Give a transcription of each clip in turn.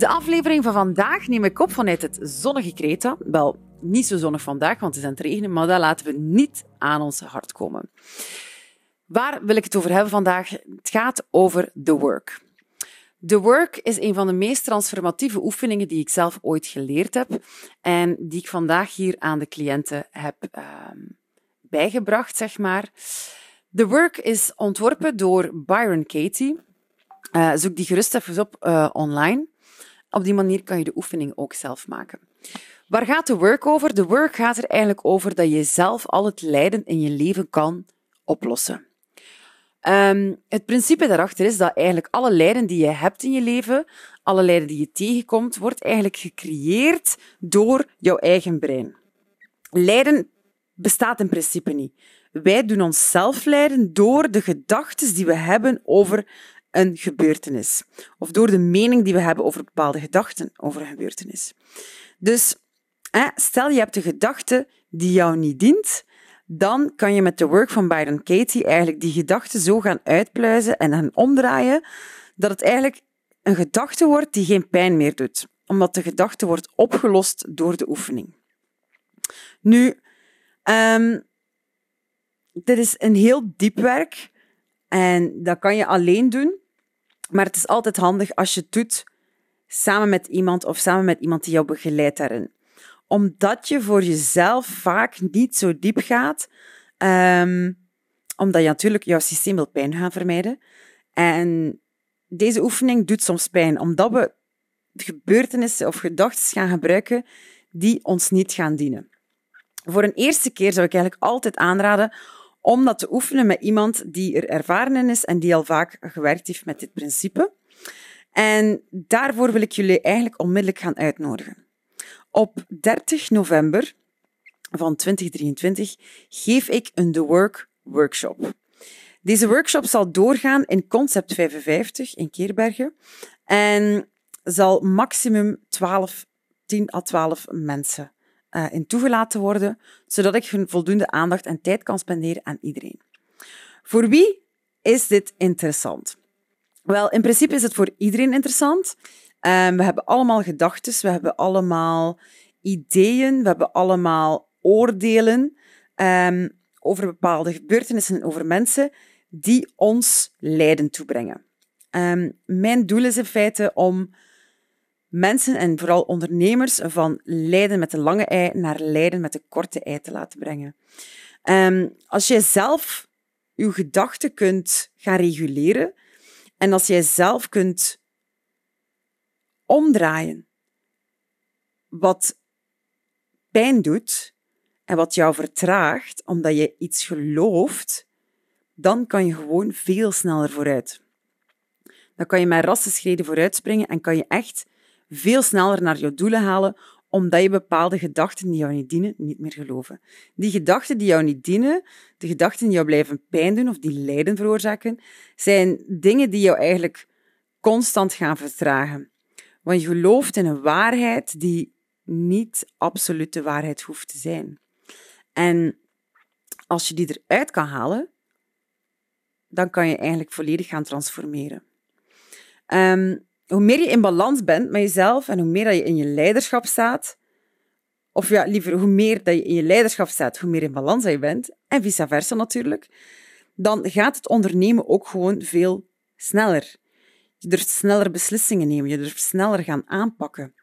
De aflevering van vandaag neem ik op vanuit het zonnige Kreta. Wel, niet zo zonnig vandaag, want het is aan het regenen, maar dat laten we niet aan ons hart komen. Waar wil ik het over hebben vandaag? Het gaat over The Work. The Work is een van de meest transformatieve oefeningen die ik zelf ooit geleerd heb en die ik vandaag hier aan de cliënten heb uh, bijgebracht, zeg maar. The Work is ontworpen door Byron Katie. Uh, zoek die gerust even op uh, online. Op die manier kan je de oefening ook zelf maken. Waar gaat de work over? De work gaat er eigenlijk over dat je zelf al het lijden in je leven kan oplossen. Um, het principe daarachter is dat eigenlijk alle lijden die je hebt in je leven, alle lijden die je tegenkomt, wordt eigenlijk gecreëerd door jouw eigen brein. Lijden bestaat in principe niet. Wij doen onszelf lijden door de gedachten die we hebben over een gebeurtenis. Of door de mening die we hebben over bepaalde gedachten over een gebeurtenis. Dus stel je hebt een gedachte die jou niet dient, dan kan je met de work van Byron Katie eigenlijk die gedachte zo gaan uitpluizen en gaan omdraaien, dat het eigenlijk een gedachte wordt die geen pijn meer doet, omdat de gedachte wordt opgelost door de oefening. Nu, um, dit is een heel diep werk en dat kan je alleen doen. Maar het is altijd handig als je het doet samen met iemand of samen met iemand die jou begeleidt daarin. Omdat je voor jezelf vaak niet zo diep gaat, um, omdat je natuurlijk jouw systeem wil pijn gaan vermijden. En deze oefening doet soms pijn, omdat we gebeurtenissen of gedachten gaan gebruiken die ons niet gaan dienen. Voor een eerste keer zou ik eigenlijk altijd aanraden om dat te oefenen met iemand die er ervaren in is en die al vaak gewerkt heeft met dit principe. En daarvoor wil ik jullie eigenlijk onmiddellijk gaan uitnodigen. Op 30 november van 2023 geef ik een The Work workshop. Deze workshop zal doorgaan in Concept 55 in Keerbergen en zal maximum 12, 10 à 12 mensen uh, in toegelaten worden, zodat ik hun voldoende aandacht en tijd kan spenderen aan iedereen. Voor wie is dit interessant? Wel, in principe is het voor iedereen interessant. Um, we hebben allemaal gedachten, we hebben allemaal ideeën, we hebben allemaal oordelen um, over bepaalde gebeurtenissen en over mensen die ons lijden toebrengen. Um, mijn doel is in feite om mensen en vooral ondernemers van lijden met de lange ei naar lijden met de korte ei te laten brengen. Um, als jij zelf je gedachten kunt gaan reguleren en als jij zelf kunt omdraaien wat pijn doet en wat jou vertraagt omdat je iets gelooft, dan kan je gewoon veel sneller vooruit. Dan kan je met rassenschreden vooruitspringen en kan je echt veel sneller naar jouw doelen halen, omdat je bepaalde gedachten die jou niet dienen, niet meer geloven. Die gedachten die jou niet dienen, de gedachten die jou blijven pijn doen of die lijden veroorzaken, zijn dingen die jou eigenlijk constant gaan vertragen. Want je gelooft in een waarheid die niet absolute waarheid hoeft te zijn. En als je die eruit kan halen, dan kan je eigenlijk volledig gaan transformeren. Um, hoe meer je in balans bent met jezelf en hoe meer dat je in je leiderschap staat, of ja, liever, hoe meer dat je in je leiderschap staat, hoe meer in balans je bent, en vice versa natuurlijk, dan gaat het ondernemen ook gewoon veel sneller. Je durft sneller beslissingen nemen, je durft sneller gaan aanpakken.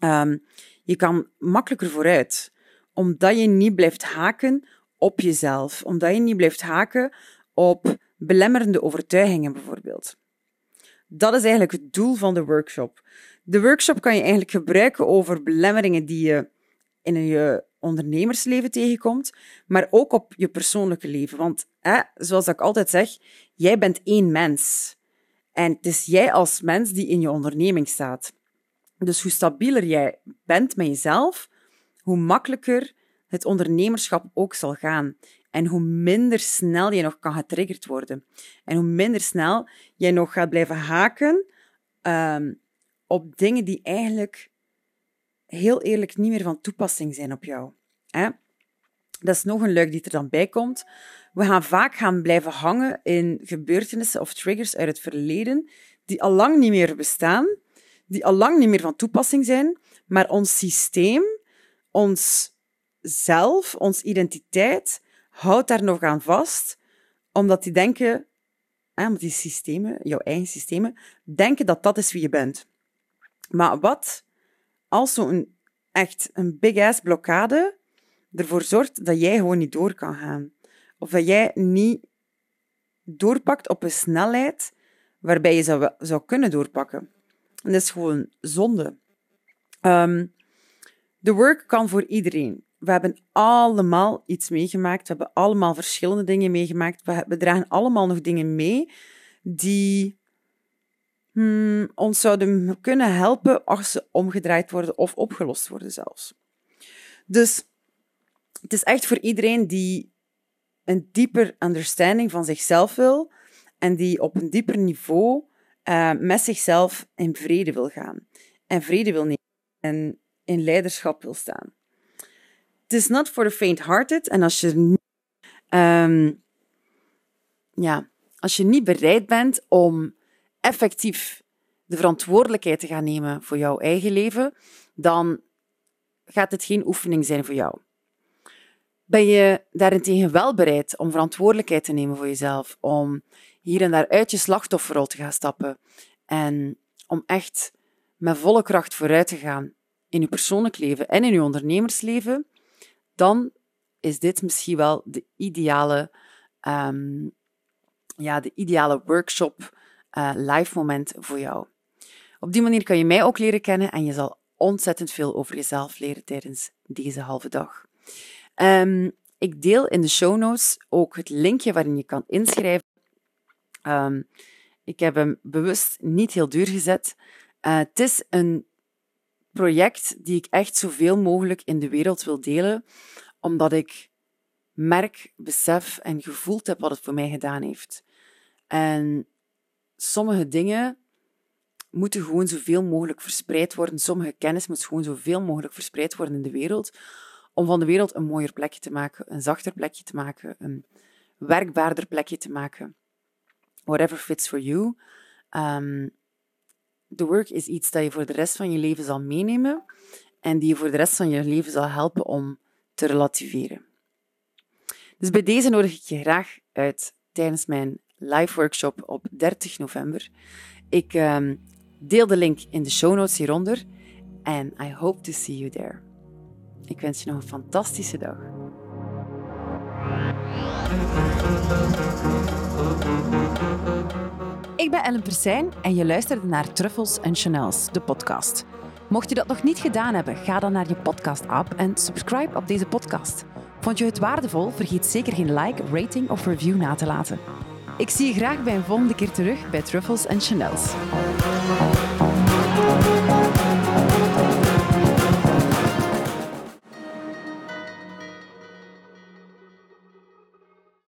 Um, je kan makkelijker vooruit, omdat je niet blijft haken op jezelf, omdat je niet blijft haken op belemmerende overtuigingen bijvoorbeeld. Dat is eigenlijk het doel van de workshop. De workshop kan je eigenlijk gebruiken over belemmeringen die je in je ondernemersleven tegenkomt, maar ook op je persoonlijke leven. Want hè, zoals ik altijd zeg, jij bent één mens. En het is jij als mens die in je onderneming staat. Dus hoe stabieler jij bent met jezelf, hoe makkelijker het ondernemerschap ook zal gaan. En hoe minder snel je nog kan getriggerd worden. En hoe minder snel jij nog gaat blijven haken um, op dingen die eigenlijk heel eerlijk niet meer van toepassing zijn op jou. Dat is nog een luik die er dan bij komt. We gaan vaak gaan blijven hangen in gebeurtenissen of triggers uit het verleden die al lang niet meer bestaan, die al lang niet meer van toepassing zijn, maar ons systeem, ons zelf, onze identiteit, houdt daar nog aan vast, omdat die denken, omdat die systemen, jouw eigen systemen, denken dat dat is wie je bent. Maar wat als zo'n echt een big-ass blokkade ervoor zorgt dat jij gewoon niet door kan gaan? Of dat jij niet doorpakt op een snelheid waarbij je zou, zou kunnen doorpakken. En dat is gewoon zonde. Um, de work kan voor iedereen. We hebben allemaal iets meegemaakt. We hebben allemaal verschillende dingen meegemaakt. We, dragen allemaal nog dingen mee die hmm, ons zouden kunnen helpen als ze omgedraaid worden of opgelost worden zelfs. Dus het is echt voor iedereen die een dieper understanding van zichzelf wil en die op een dieper niveau uh, met zichzelf in vrede wil gaan. En vrede wil nemen en in leiderschap wil staan. Het is not for the faint-hearted. En als je, um, ja, als je niet bereid bent om effectief de verantwoordelijkheid te gaan nemen voor jouw eigen leven, dan gaat het geen oefening zijn voor jou. Ben je daarentegen wel bereid om verantwoordelijkheid te nemen voor jezelf, om hier en daar uit je slachtofferrol te gaan stappen en om echt met volle kracht vooruit te gaan in je persoonlijk leven en in je ondernemersleven, dan is dit misschien wel de ideale, um, ja, de ideale workshop, uh, live moment voor jou. Op die manier kan je mij ook leren kennen en je zal ontzettend veel over jezelf leren tijdens deze halve dag. Um, ik deel in de show notes ook het linkje waarin je kan inschrijven. Um, ik heb hem bewust niet heel duur gezet. Uh, het is een project die ik echt zoveel mogelijk in de wereld wil delen, omdat ik merk, besef en gevoeld heb wat het voor mij gedaan heeft. En sommige dingen moeten gewoon zoveel mogelijk verspreid worden. Sommige kennis moet gewoon zoveel mogelijk verspreid worden in de wereld, om van de wereld een mooier plekje te maken, een zachter plekje te maken, een werkbaarder plekje te maken. Whatever fits for you. Um, the work is iets dat je voor de rest van je leven zal meenemen en die je voor de rest van je leven zal helpen om te relativeren. Dus bij deze nodig ik je graag uit tijdens mijn live workshop op 30 november. Ik um, deel de link in de show notes hieronder en I hope to see you there. Ik wens je nog een fantastische dag. Ik ben Ellen Persijn en je luisterde naar Truffles en Chanels, de podcast. Mocht je dat nog niet gedaan hebben, ga dan naar je podcast-app en subscribe op deze podcast. Vond je het waardevol? Vergeet zeker geen like, rating of review na te laten. Ik zie je graag bij een volgende keer terug bij Truffles en Chanels.